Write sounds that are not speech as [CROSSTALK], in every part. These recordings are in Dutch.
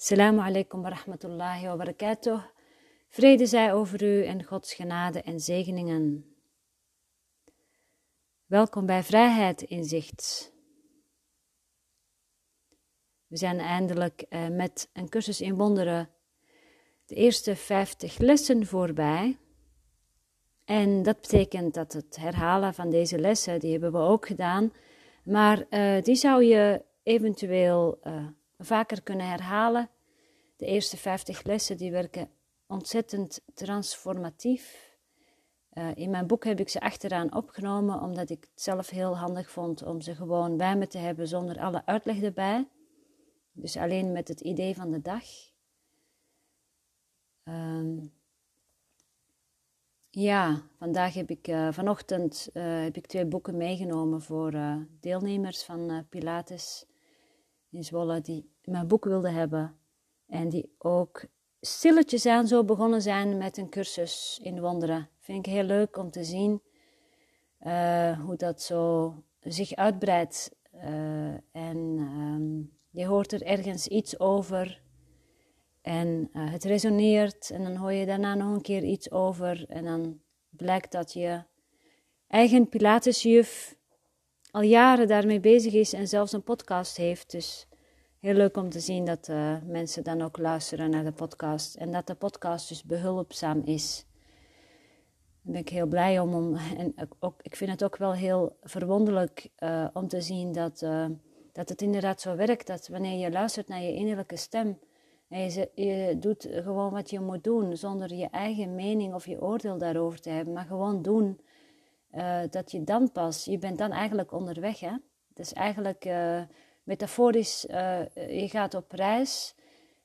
Assalamu alaikum wa rahmatullahi wa barakatuh. Vrede zij over u en Gods genade en zegeningen. Welkom bij Vrijheid Inzicht. We zijn eindelijk uh, met een cursus in wonderen de eerste 50 lessen voorbij. En dat betekent dat het herhalen van deze lessen, die hebben we ook gedaan. Maar uh, die zou je eventueel uh, vaker kunnen herhalen. De eerste 50 lessen die werken ontzettend transformatief. Uh, in mijn boek heb ik ze achteraan opgenomen, omdat ik het zelf heel handig vond om ze gewoon bij me te hebben zonder alle uitleg erbij. Dus alleen met het idee van de dag. Um, ja, vandaag heb ik, uh, vanochtend uh, heb ik twee boeken meegenomen voor deelnemers van Pilates in Zwolle die mijn boek wilden hebben. En die ook stilletjes aan zo begonnen zijn met een cursus in wonderen. Vind ik heel leuk om te zien uh, hoe dat zo zich uitbreidt. Uh, en um, je hoort er ergens iets over. En uh, het resoneert. En dan hoor je daarna nog een keer iets over. En dan blijkt dat je eigen Pilatesjuf al jaren daarmee bezig is en zelfs een podcast heeft. Dus heel leuk om te zien dat uh, mensen dan ook luisteren naar de podcast. En dat de podcast dus behulpzaam is. Daar ben ik heel blij om. om en ook, ik vind het ook wel heel verwonderlijk uh, om te zien dat, uh, dat het inderdaad zo werkt. Dat wanneer je luistert naar je innerlijke stem. En je, je doet gewoon wat je moet doen. Zonder je eigen mening of je oordeel daarover te hebben. Maar gewoon doen. Dat je dan pas. Je bent dan eigenlijk onderweg. Hè? Dus eigenlijk metaforisch, uh, je gaat op reis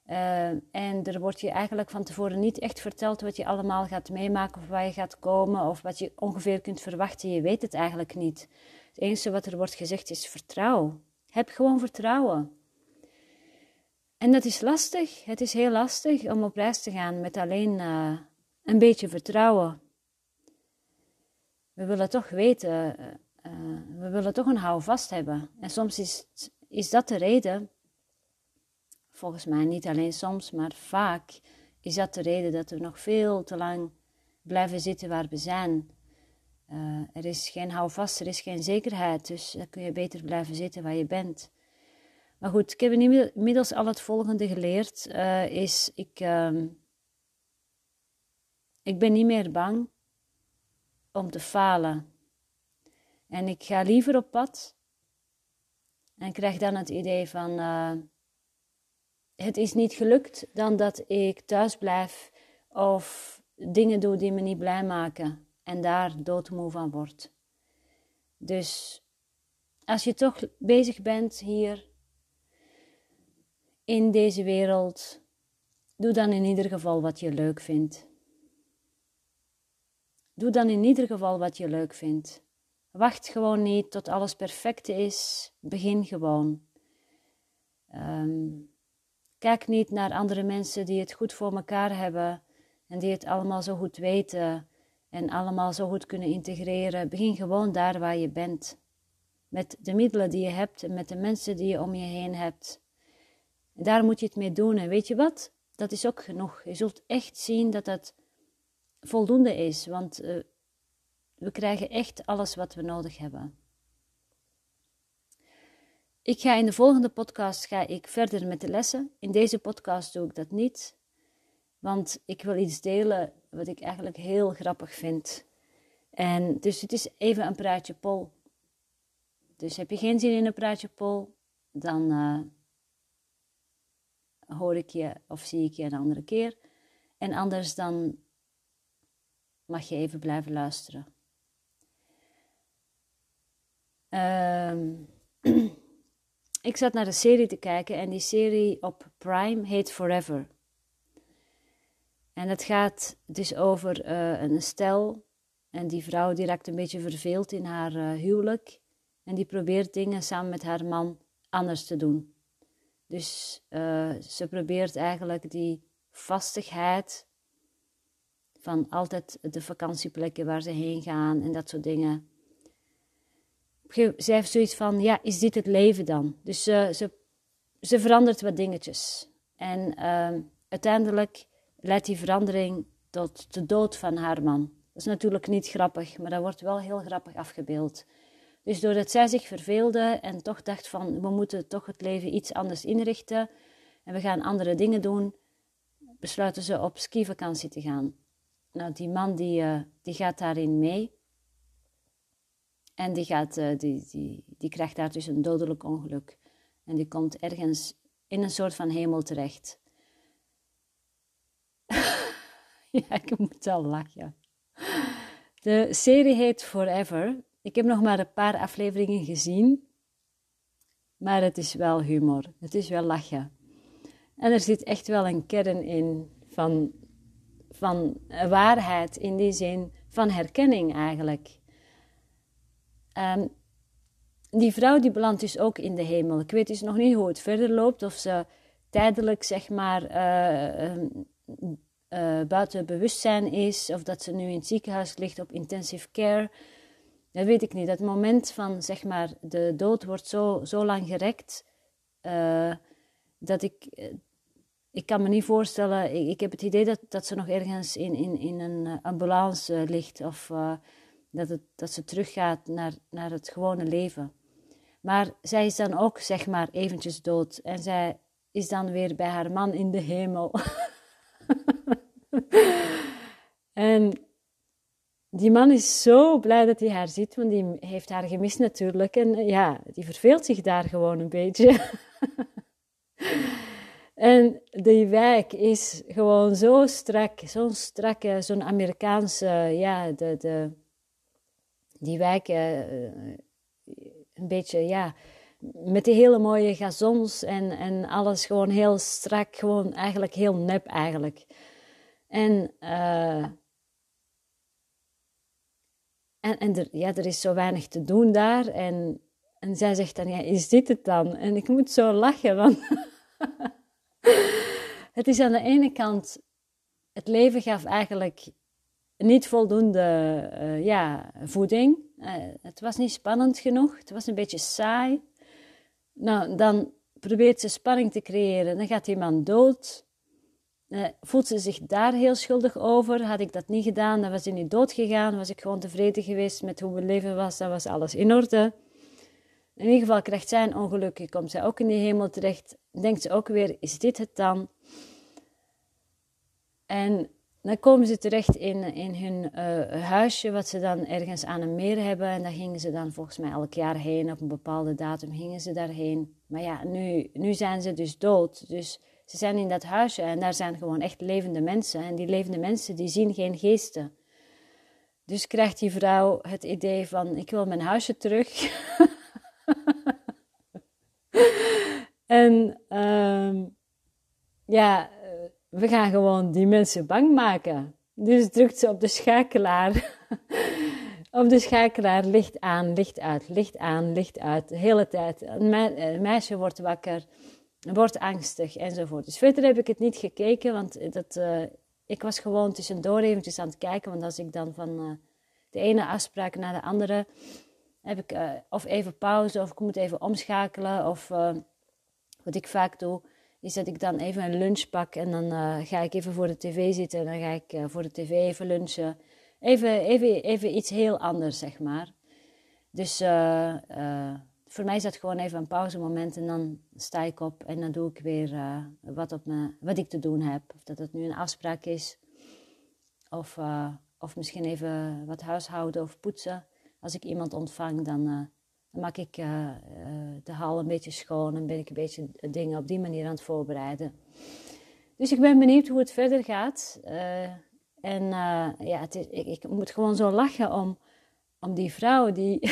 uh, en er wordt je eigenlijk van tevoren niet echt verteld wat je allemaal gaat meemaken of waar je gaat komen of wat je ongeveer kunt verwachten. Je weet het eigenlijk niet. Het enige wat er wordt gezegd is vertrouw. Heb gewoon vertrouwen. En dat is lastig. Het is heel lastig om op reis te gaan met alleen uh, een beetje vertrouwen. We willen toch weten, we willen toch een houvast hebben. En soms is is dat de reden, volgens mij niet alleen soms, maar vaak, is dat de reden dat we nog veel te lang blijven zitten waar we zijn. Uh, er is geen houvast, er is geen zekerheid, dus dan kun je beter blijven zitten waar je bent. Maar goed, ik heb inmiddels al het volgende geleerd, is ik, uh, ik ben niet meer bang om te falen. En ik ga liever op pad en krijg dan het idee van: uh, het is niet gelukt dan dat ik thuis blijf of dingen doe die me niet blij maken en daar doodmoe van word. Dus als je toch bezig bent hier in deze wereld, doe dan in ieder geval wat je leuk vindt. Doe dan in ieder geval wat je leuk vindt. Wacht gewoon niet tot alles perfect is. Begin gewoon. Um, kijk niet naar andere mensen die het goed voor elkaar hebben en die het allemaal zo goed weten en allemaal zo goed kunnen integreren. Begin gewoon daar waar je bent. Met de middelen die je hebt en met de mensen die je om je heen hebt. Daar moet je het mee doen. En weet je wat? Dat is ook genoeg. Je zult echt zien dat dat voldoende is. Want uh, we krijgen echt alles wat we nodig hebben. Ik ga in de volgende podcast ga ik verder met de lessen. In deze podcast doe ik dat niet, want ik wil iets delen wat ik eigenlijk heel grappig vind. En dus het is even een praatje pol. Dus heb je geen zin in een praatje pol, dan uh, hoor ik je of zie ik je een andere keer. En anders dan mag je even blijven luisteren. Uh, [CLEARS THROAT] ik zat naar de serie te kijken en die serie op Prime heet Forever. En het gaat dus over uh, een stel en die vrouw die raakt een beetje verveeld in haar uh, huwelijk en die probeert dingen samen met haar man anders te doen. Dus uh, ze probeert eigenlijk die vastigheid van altijd de vakantieplekken waar ze heen gaan en dat soort dingen zij heeft zoiets van, ja, is dit het leven dan? Dus uh, ze, ze verandert wat dingetjes. En ehm, uiteindelijk leidt die verandering tot de dood van haar man. Dat is natuurlijk niet grappig, maar dat wordt wel heel grappig afgebeeld. Dus doordat zij zich verveelde en toch dacht van we moeten toch het leven iets anders inrichten en we gaan andere dingen doen, besluiten ze op skivakantie te gaan. Nou, die man die, uh, die gaat daarin mee. En die, gaat, uh, die, die, die krijgt daar dus een dodelijk ongeluk. En die komt ergens in een soort van hemel terecht. [LAUGHS] ja, ik moet al lachen. De serie heet Forever. Ik heb nog maar een paar afleveringen gezien. Maar het is wel humor. Het is wel lachen. En er zit echt wel een kern in van, van waarheid, in die zin van herkenning eigenlijk. Um, die vrouw die belandt dus ook in de hemel. Ik weet dus nog niet hoe het verder loopt, of ze tijdelijk zeg maar uh, uh, buiten bewustzijn is, of dat ze nu in het ziekenhuis ligt op intensive care. Dat weet ik niet. Dat moment van zeg maar de dood wordt zo, zo lang gerekt, dat ik, ik kan me niet voorstellen, ik, ik, heb het idee dat, dat ze nog ergens in, in, in een ambulance ligt, of dat, het, dat ze teruggaat naar, naar het gewone leven. Maar zij is dan ook, zeg maar, eventjes dood. En zij is dan weer bij haar man in de hemel. [LAUGHS] en die man is zo blij dat hij haar ziet, want die heeft haar gemist natuurlijk. En ja, die verveelt zich daar gewoon een beetje. [LAUGHS] en die wijk is gewoon zo strak, zo'n strakke, zo'n Amerikaanse, ja, de, de, die wijk, uh, een beetje, ja, met die hele mooie gazons en, en alles gewoon heel strak, gewoon eigenlijk heel nep eigenlijk. En, uh, en, en er, ja, er is zo weinig te doen daar. En, en zij zegt dan, ja, is dit het dan? En ik moet zo lachen, want [LAUGHS] het is aan de ene kant, het leven gaf eigenlijk niet voldoende uh, ja, voeding. Uh, het was niet spannend genoeg, het was een beetje saai. Nou, dan probeert ze spanning te creëren, dan gaat die man dood. Uh, voelt ze zich daar heel schuldig over? Had ik dat niet gedaan, dan was hij niet dood gegaan. Was ik gewoon tevreden geweest met hoe mijn leven was, dan was alles in orde. In ieder geval krijgt zij een ongeluk, komt zij ook in die hemel terecht. Denkt ze ook weer, is dit het dan? En dan komen ze terecht in, in hun uh, huisje, wat ze dan ergens aan een meer hebben. En daar gingen ze dan volgens mij elk jaar heen. Op een bepaalde datum gingen ze daarheen. Maar ja, nu, nu zijn ze dus dood. Dus ze zijn in dat huisje en daar zijn gewoon echt levende mensen. En die levende mensen, die zien geen geesten. Dus krijgt die vrouw het idee van, ik wil mijn huisje terug. [LAUGHS] en um, ja, we gaan gewoon die mensen bang maken. Dus drukt ze op de schakelaar. [LAUGHS] op de schakelaar licht aan, licht uit, licht aan, licht uit. De hele tijd. Een meisje wordt wakker, wordt angstig enzovoort. Dus verder heb ik het niet gekeken, want dat, uh, ik was gewoon tussendoor eventjes aan het kijken. Want als ik dan van uh, de ene afspraak naar de andere heb ik of even pauze of ik moet even omschakelen. Of wat ik vaak doe, is dat ik dan even een lunch pak en dan uh, ga ik even voor de tv zitten. En dan ga ik uh, voor de tv even lunchen. Even, even, even iets heel anders, zeg maar. Dus uh, voor mij is dat gewoon even een pauzemoment en dan sta ik op en dan doe ik weer wat, op me, wat ik te doen heb. Of dat het nu een afspraak is, of, of misschien even wat huishouden of poetsen. Als ik iemand ontvang, dan dan maak ik uh, de hal een beetje schoon en ben ik een beetje dingen op die manier aan het voorbereiden. Dus ik ben benieuwd hoe het verder gaat. Uh, en ja, het is, ik, moet gewoon zo lachen om, om die vrouw die,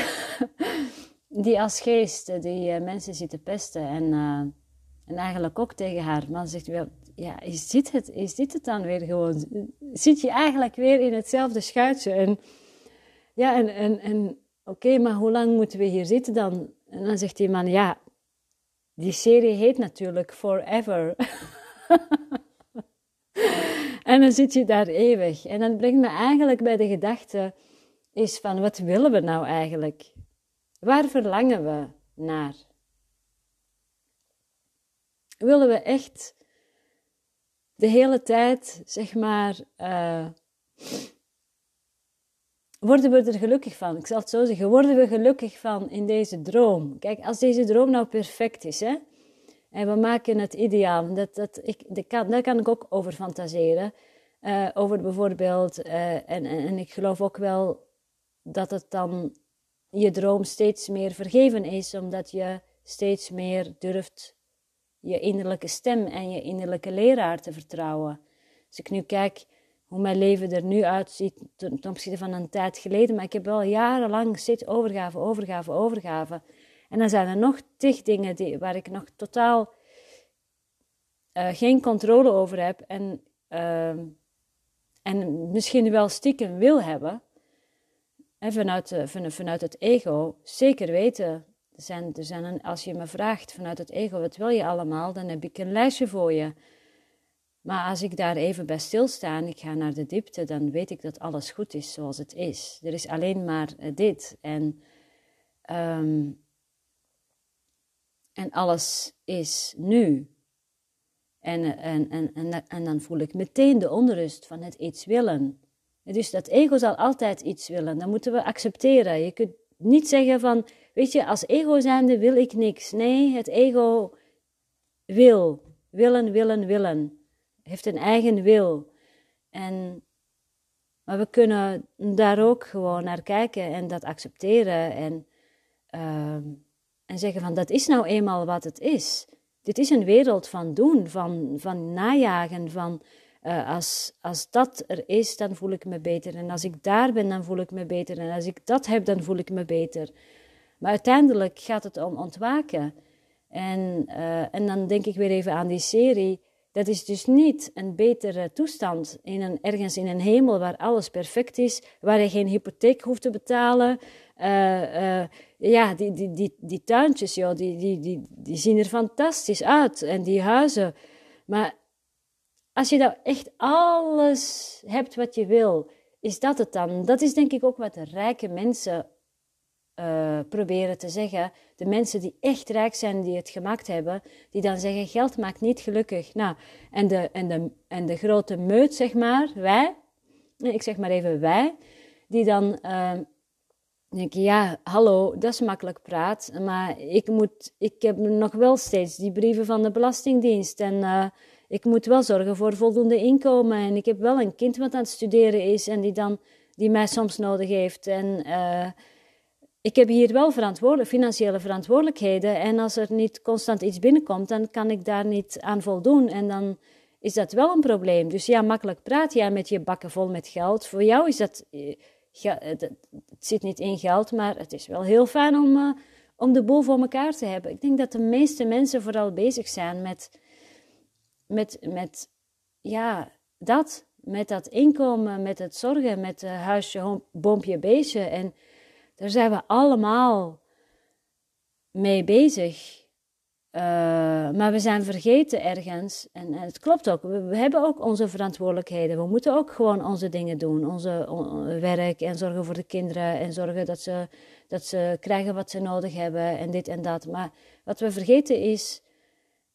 [LAUGHS] die als geest die mensen zit te pesten. En, en eigenlijk ook tegen haar man zegt, ja, is dit, het, is dit het dan weer gewoon? Zit je eigenlijk weer in hetzelfde schuitje? En, ja, en, en, en Oké, maar hoe lang moeten we hier zitten dan? En dan zegt die man, ja, die serie heet natuurlijk Forever. [LAUGHS] en dan zit je daar eeuwig. En dat brengt me eigenlijk bij de gedachte, is van, wat willen we nou eigenlijk? Waar verlangen we naar? Willen we echt de hele tijd, zeg maar, uh, worden we er gelukkig van. Ik zal het zo zeggen, worden we gelukkig van in deze droom. Kijk, als deze droom nou perfect is, hè, en we maken het ideaal, dat, dat, ik, kan, daar kan ik ook over fantaseren. Uh, over bijvoorbeeld, uh, en, en, en ik geloof ook wel dat het dan je droom steeds meer vergeven is, omdat je steeds meer durft je innerlijke stem en je innerlijke leraar te vertrouwen. Als ik nu kijk hoe mijn leven er nu uitziet ten, opzichte van een tijd geleden, maar ik heb wel jarenlang steeds overgave, overgave, overgave. En dan zijn er nog tig dingen die, waar ik nog totaal uh, geen controle over heb en, uh, en misschien wel stiekem wil hebben. En vanuit, vanuit het ego, zeker weten, er zijn, er zijn als je me vraagt vanuit het ego, wat wil je allemaal, dan heb ik een lijstje voor je. Maar als ik daar even bij stilsta en ik ga naar de diepte, dan weet ik dat alles goed is zoals het is. Er is alleen maar eh, dit. En, um, en alles is nu. En, en, en, en, en dan voel ik meteen de onrust van het iets willen. Dus dat ego zal altijd iets willen. Dat moeten we accepteren. Je kunt niet zeggen van, weet je, als ego zijnde wil ik niks. Nee, het ego wil. Willen, willen, willen. Heeft een eigen wil. En, maar we kunnen daar ook gewoon naar kijken en dat accepteren. En, uh, en zeggen van, dat is nou eenmaal wat het is. Dit is een wereld van doen, van, van najagen, van uh, als, als dat er is, dan voel ik me beter. En als ik daar ben, dan voel ik me beter. En als ik dat heb, dan voel ik me beter. Maar uiteindelijk gaat het om ontwaken. En, uh, en dan denk ik weer even aan die serie. Dat is dus niet een betere toestand in een, ergens in een hemel waar alles perfect is, waar je geen hypotheek hoeft te betalen. Uh, ja, die, die, die, die tuintjes, joh, die, die, die, die zien er fantastisch uit. En die huizen. Maar als je nou echt alles hebt wat je wil, is dat het dan? Dat is denk ik ook wat rijke mensen uh, proberen te zeggen. De mensen die echt rijk zijn, die het gemaakt hebben, die dan zeggen: geld maakt niet gelukkig. Nou, en de, en de, en de grote meut, zeg maar, wij, ik zeg maar even wij, die dan uh, denken: ja, hallo, dat is makkelijk praat, maar ik, moet, ik heb nog wel steeds die brieven van de Belastingdienst en. Uh, ik moet wel zorgen voor voldoende inkomen. En ik heb wel een kind wat aan het studeren is en die, dan, die mij soms nodig heeft. En ik heb hier wel financiële verantwoordelijkheden. En als er niet constant iets binnenkomt, dan kan ik daar niet aan voldoen. En dan is dat wel een probleem. Dus ja, makkelijk praat jij met je bakken vol met geld. Voor jou is dat. Eh, het zit niet in geld, maar het is wel heel fijn om, uh, om de boel voor elkaar te hebben. Ik denk dat de meeste mensen vooral bezig zijn met met, met ja, dat, met dat inkomen, met het zorgen, met het huisje, boompje, beestje. En daar zijn we allemaal mee bezig. Uh, maar we zijn vergeten ergens, en, en het klopt ook, we, we, hebben ook onze verantwoordelijkheden. We moeten ook gewoon onze dingen doen, onze werk en zorgen voor de kinderen en zorgen dat ze, dat ze krijgen wat ze nodig hebben en dit en dat. Maar wat we vergeten is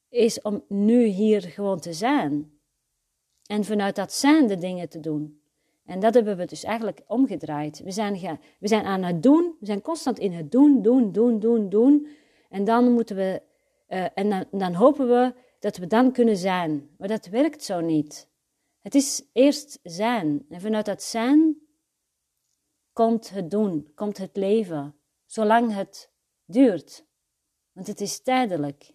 is om nu hier gewoon te zijn. En vanuit dat zijn de dingen te doen. En dat hebben we dus eigenlijk omgedraaid. We zijn, we zijn aan het doen, we zijn constant in het doen, doen, doen, doen, doen. En dan moeten we, uh, en dan, dan hopen we dat we dan kunnen zijn. Maar dat werkt zo niet. Het is eerst zijn. En vanuit dat zijn komt het doen, komt het leven. Zolang het duurt. Want het is tijdelijk.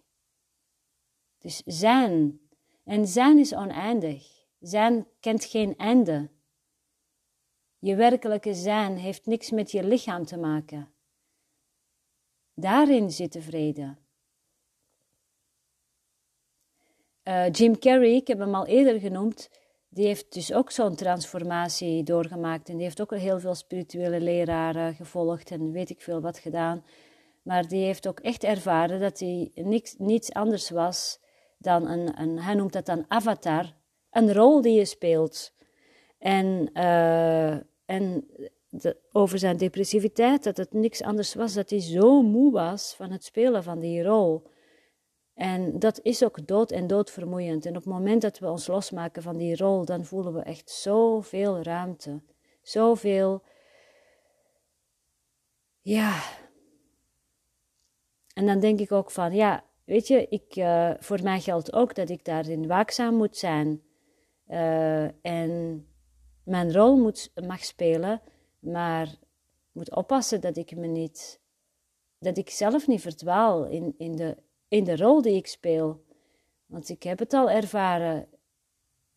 Dus zijn. En zijn is oneindig. Zijn kent geen einde. Je werkelijke zijn heeft niks met je lichaam te maken. Daarin zit de vrede. Uh, Jim Carrey, ik heb hem al eerder genoemd, die heeft dus ook zo'n transformatie doorgemaakt. En die heeft ook heel veel spirituele leraren gevolgd en weet ik veel wat gedaan. Maar die heeft ook echt ervaren dat hij niks, niets anders was dan een, een, hij noemt dat dan avatar, een rol die je speelt. En, uh, en de, over zijn depressiviteit, dat het niks anders was, dat hij zo moe was van het spelen van die rol. En dat is ook dood en doodvermoeiend. En op het moment dat we ons losmaken van die rol, dan voelen we echt zoveel ruimte. Zoveel. Ja. En dan denk ik ook van, ja, weet je, ik, uh, voor mij geldt ook dat ik daarin waakzaam moet zijn. Uh, en mijn rol moet, mag spelen, maar moet oppassen dat ik me niet, dat ik zelf niet verdwaal in, in, de, in de rol die ik speel. Want ik heb het al ervaren.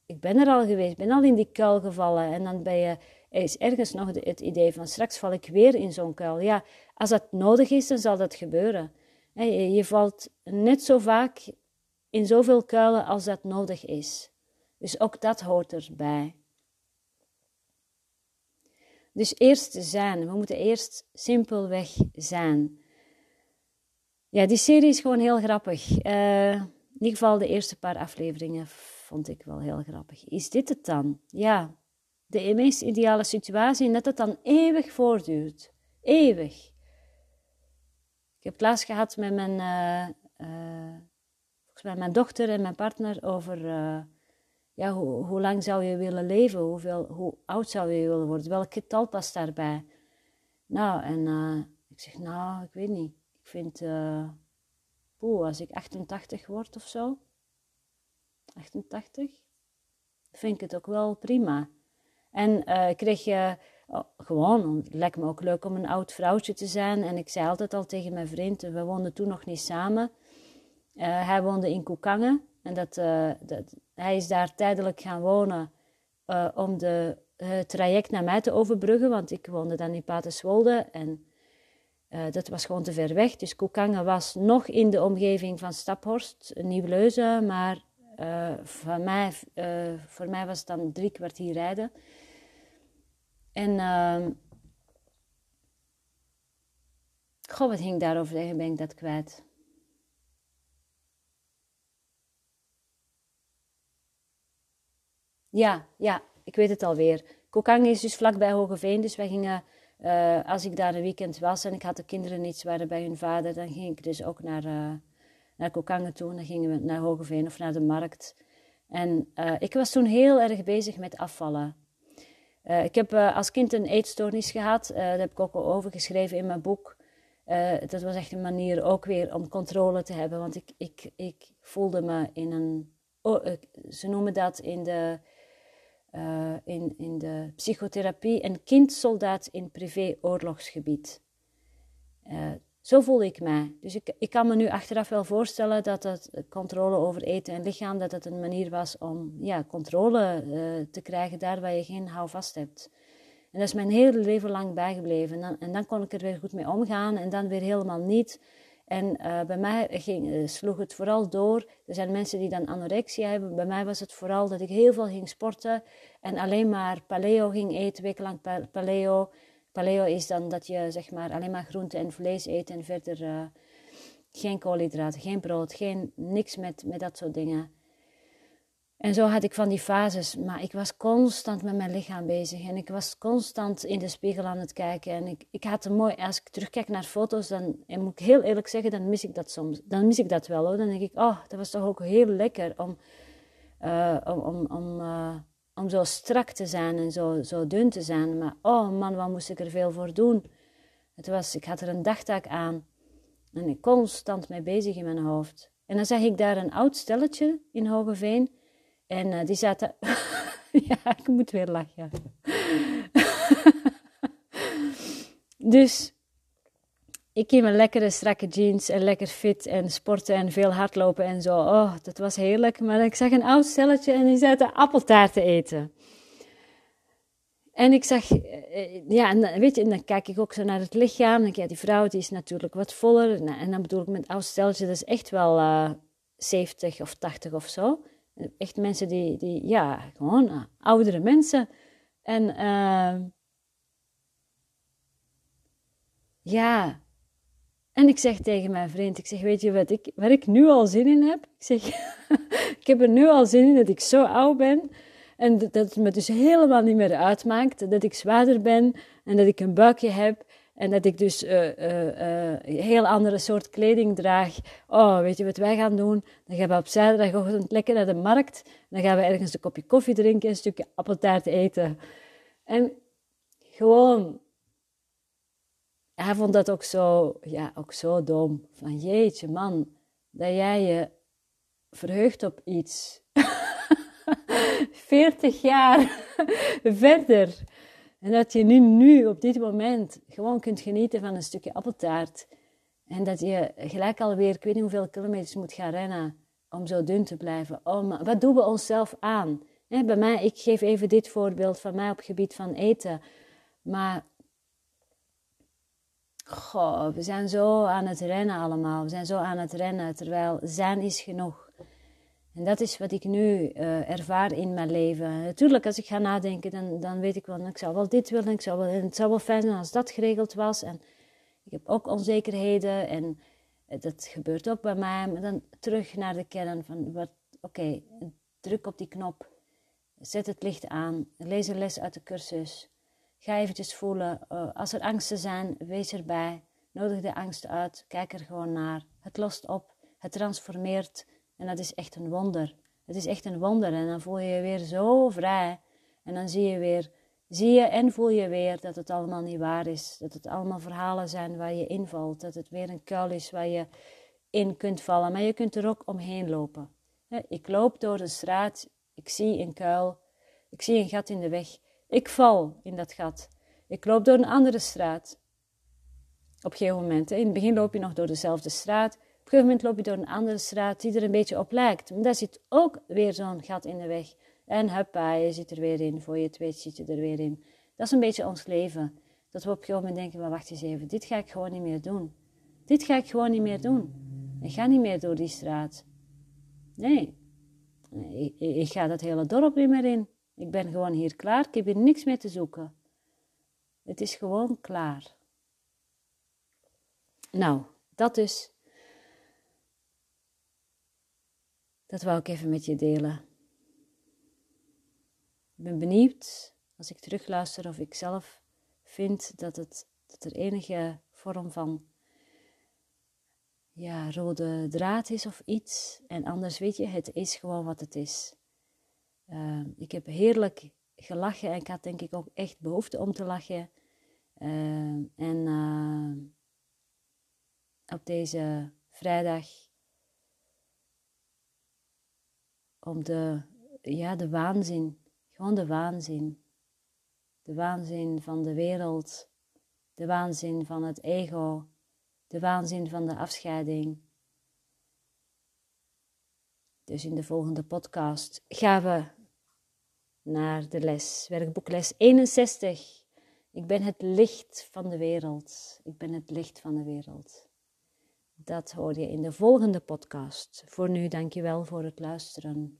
Ik ben er al geweest, ben al in die kuil gevallen. En dan je, is ergens nog het idee van straks val ik weer in zo'n kuil. Ja, als dat nodig is, dan zal dat gebeuren. Je valt net zo vaak in zoveel kuilen als dat nodig is. Dus ook dat hoort erbij. Dus eerst zijn. We moeten eerst simpelweg zijn. Ja, die serie is gewoon heel grappig. Uh, in ieder geval de eerste paar afleveringen vond ik wel heel grappig. Is dit het dan? Ja, de meest ideale situatie en dat het dan eeuwig voortduurt. Eeuwig. Ik heb klas gehad met mijn, uh, mijn dochter en mijn partner over ja, hoe, lang zou je willen leven? Hoeveel, hoe oud zou je willen worden? Welk getal past daarbij? Nou, en uh, ik zeg, nou, ik weet niet. Ik vind, uh, poeh, als ik 88 word of zo, 88, vind ik het ook wel prima. En ik kreeg je oh, gewoon, het lijkt me ook leuk om een oud vrouwtje te zijn. En ik zei altijd al tegen mijn vriend, we woonden toen nog niet samen. hij woonde in Koekangen. En dat, dat, hij is daar tijdelijk gaan wonen uh, om de, het traject naar mij te overbruggen, want ik woonde dan in Paterswolde en uh, dat was gewoon te ver weg. Dus Koekangen was nog in de omgeving van Staphorst, Nieuw-Leuzen, maar voor, mij, voor mij was het dan drie kwartier rijden. En ehm, goh, wat ging daarover zeggen, ben ik dat kwijt. Ja, ja, ik weet het alweer. Kokang is dus vlakbij Hogeveen, dus wij gingen, uh, als ik daar een weekend was en ik had de kinderen niet waren bij hun vader, dan ging ik dus ook naar, uh, naar Kokangen toe. Dan gingen we naar Hogeveen of naar de markt. En uh, ik was toen heel erg bezig met afvallen. ik heb als kind een eetstoornis gehad, daar heb ik ook al over geschreven in mijn boek. dat was echt een manier ook weer om controle te hebben, want ik, ik, ik voelde me in een, oh, ze noemen dat in de uh, in, in de psychotherapie een kindsoldaat in privé-oorlogsgebied. Uh, zo voelde ik mij. Dus ik, ik kan me nu achteraf wel voorstellen dat het controle over eten en lichaam, dat het een manier was om ja, controle uh, te krijgen daar waar je geen houvast hebt. En dat is mijn hele leven lang bijgebleven. En dan, en dan kon ik er weer goed mee omgaan en dan weer helemaal niet. En uh, bij mij ging, uh, sloeg het vooral door. Er zijn mensen die dan anorexia hebben. Bij mij was het vooral dat ik heel veel ging sporten en alleen maar paleo ging eten, wekenlang paleo. Paleo is dan dat je zeg maar alleen maar groente en vlees eet en verder uh, geen koolhydraten, geen brood, geen, niks met, met dat soort dingen. En zo had ik van die fases, maar ik was constant met mijn lichaam bezig en ik was constant in de spiegel aan het kijken. En ik, ik had een mooi, als ik terugkijk naar foto's, dan en moet ik heel eerlijk zeggen, dan mis ik dat soms. Dan mis ik dat wel hoor. Dan denk ik, oh, dat was toch ook heel lekker om, uh, om, om, om, uh, om zo strak te zijn en zo, zo dun te zijn. Maar oh man, wat moest ik er veel voor doen? Het was, ik had er een dagtaak aan en ik constant mee bezig in mijn hoofd. En dan zag ik daar een oud stelletje in Hogeveen. En uh, die zaten. [LAUGHS] ja, ik moet weer lachen. [LAUGHS] dus ik in mijn lekkere strakke jeans en lekker fit en sporten en veel hardlopen en zo. Oh, dat was heerlijk. Maar ik zag een oud stelletje en die zaten appeltaart te eten. En ik zag, eh, ja, en weet je, en dan kijk ik ook zo naar het lichaam. Denk, ja, die vrouw die is natuurlijk wat voller. En dan bedoel ik met oud stelletje, dat is echt wel uh, eh, 70 of 80 of zo. Echt mensen die, die ja, gewoon uh, oudere mensen. En uh, ja, en ik zeg tegen mijn vriend, ik zeg, weet je wat ik, waar ik nu al zin in heb? Ik zeg, [LAUGHS] ik heb er nu al zin in dat ik zo oud ben. En dat het me dus helemaal niet meer uitmaakt. Dat ik zwaarder ben en dat ik een buikje heb. En dat ik dus uh, heel andere soort kleding draag. Oh, weet je wat wij gaan doen? Dan gaan we op zaterdagochtend lekker naar de markt. Dan gaan we ergens een kopje koffie drinken, een stukje appeltaart eten. En gewoon hij vond dat ook zo, ja, ook zo dom. Van jeetje man, dat jij je verheugt op iets. [LAUGHS] 40 jaar [LAUGHS] verder. En dat je nu, op dit moment, gewoon kunt genieten van een stukje appeltaart. En dat je gelijk alweer, ik weet niet hoeveel kilometers moet gaan rennen om zo dun te blijven. Oh, wat doen we onszelf aan? bij mij, ik geef even dit voorbeeld van mij op het gebied van eten. Maar Goh, we zijn zo aan het rennen allemaal. We zijn zo aan het rennen, terwijl zijn is genoeg. En dat is wat ik nu uh, ervaar in mijn leven. Natuurlijk, als ik ga nadenken, dan, dan weet ik wel, ik zou wel dit willen, ik zou wel, het zou wel fijn zijn als dat geregeld was. En ik heb ook onzekerheden en dat gebeurt ook bij mij. Maar dan terug naar de kern van, oké, okay, druk op die knop, zet het licht aan, lees een les uit de cursus. Ga eventjes voelen. Uh, als er angsten zijn, wees erbij. Nodig de angst uit. Kijk er gewoon naar. Het lost op. Het transformeert. En dat is echt een wonder. Het is echt een wonder. En dan voel je je weer zo vrij. En dan zie je weer, zie je en voel je weer dat het allemaal niet waar is. Dat het allemaal verhalen zijn waar je invalt. Dat het weer een kuil is waar je in kunt vallen. Maar je kunt er ook omheen lopen. Ik loop door de straat. Ik zie een kuil. Ik zie een gat in de weg. Ik val in dat gat. Ik loop door een andere straat. Op een gegeven moment. In het begin loop je nog door dezelfde straat. Op een gegeven moment loop je door een andere straat die er een beetje op lijkt. Maar daar zit ook weer zo'n gat in de weg. En huppa, je zit er weer in. Voor je het weet zit je er weer in. Dat is een beetje ons leven. Dat we op een gegeven moment denken, maar wacht eens even. Dit ga ik gewoon niet meer doen. Dit ga ik gewoon niet meer doen. Ik ga niet meer door die straat. Nee. Ik, ik ga dat hele dorp niet meer in. Ik ben gewoon hier klaar. Ik heb hier niks meer te zoeken. Het is gewoon klaar. Nou, dat dus. Dat wou ik even met je delen. Ik ben benieuwd als ik terugluister of ik zelf vind dat, het, dat er enige vorm van ja, rode draad is of iets. En anders weet je, het is gewoon wat het is. Ehm, ik heb heerlijk gelachen en ik had denk ik ook echt behoefte om te lachen. Ehm, en ehm, op deze vrijdag om de, ja, de waanzin, gewoon de waanzin. De waanzin van de wereld, de waanzin van het ego, de waanzin van de afscheiding, dus in de volgende podcast gaan we naar de les, werkboekles 61. Ik ben het licht van de wereld. Ik ben het licht van de wereld. Dat hoor je in de volgende podcast. Voor nu, dankjewel voor het luisteren.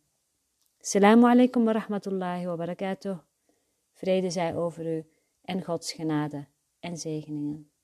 Assalamu alaikum wa rahmatullahi wa barakatuh. Vrede zij over u en Gods genade en zegeningen.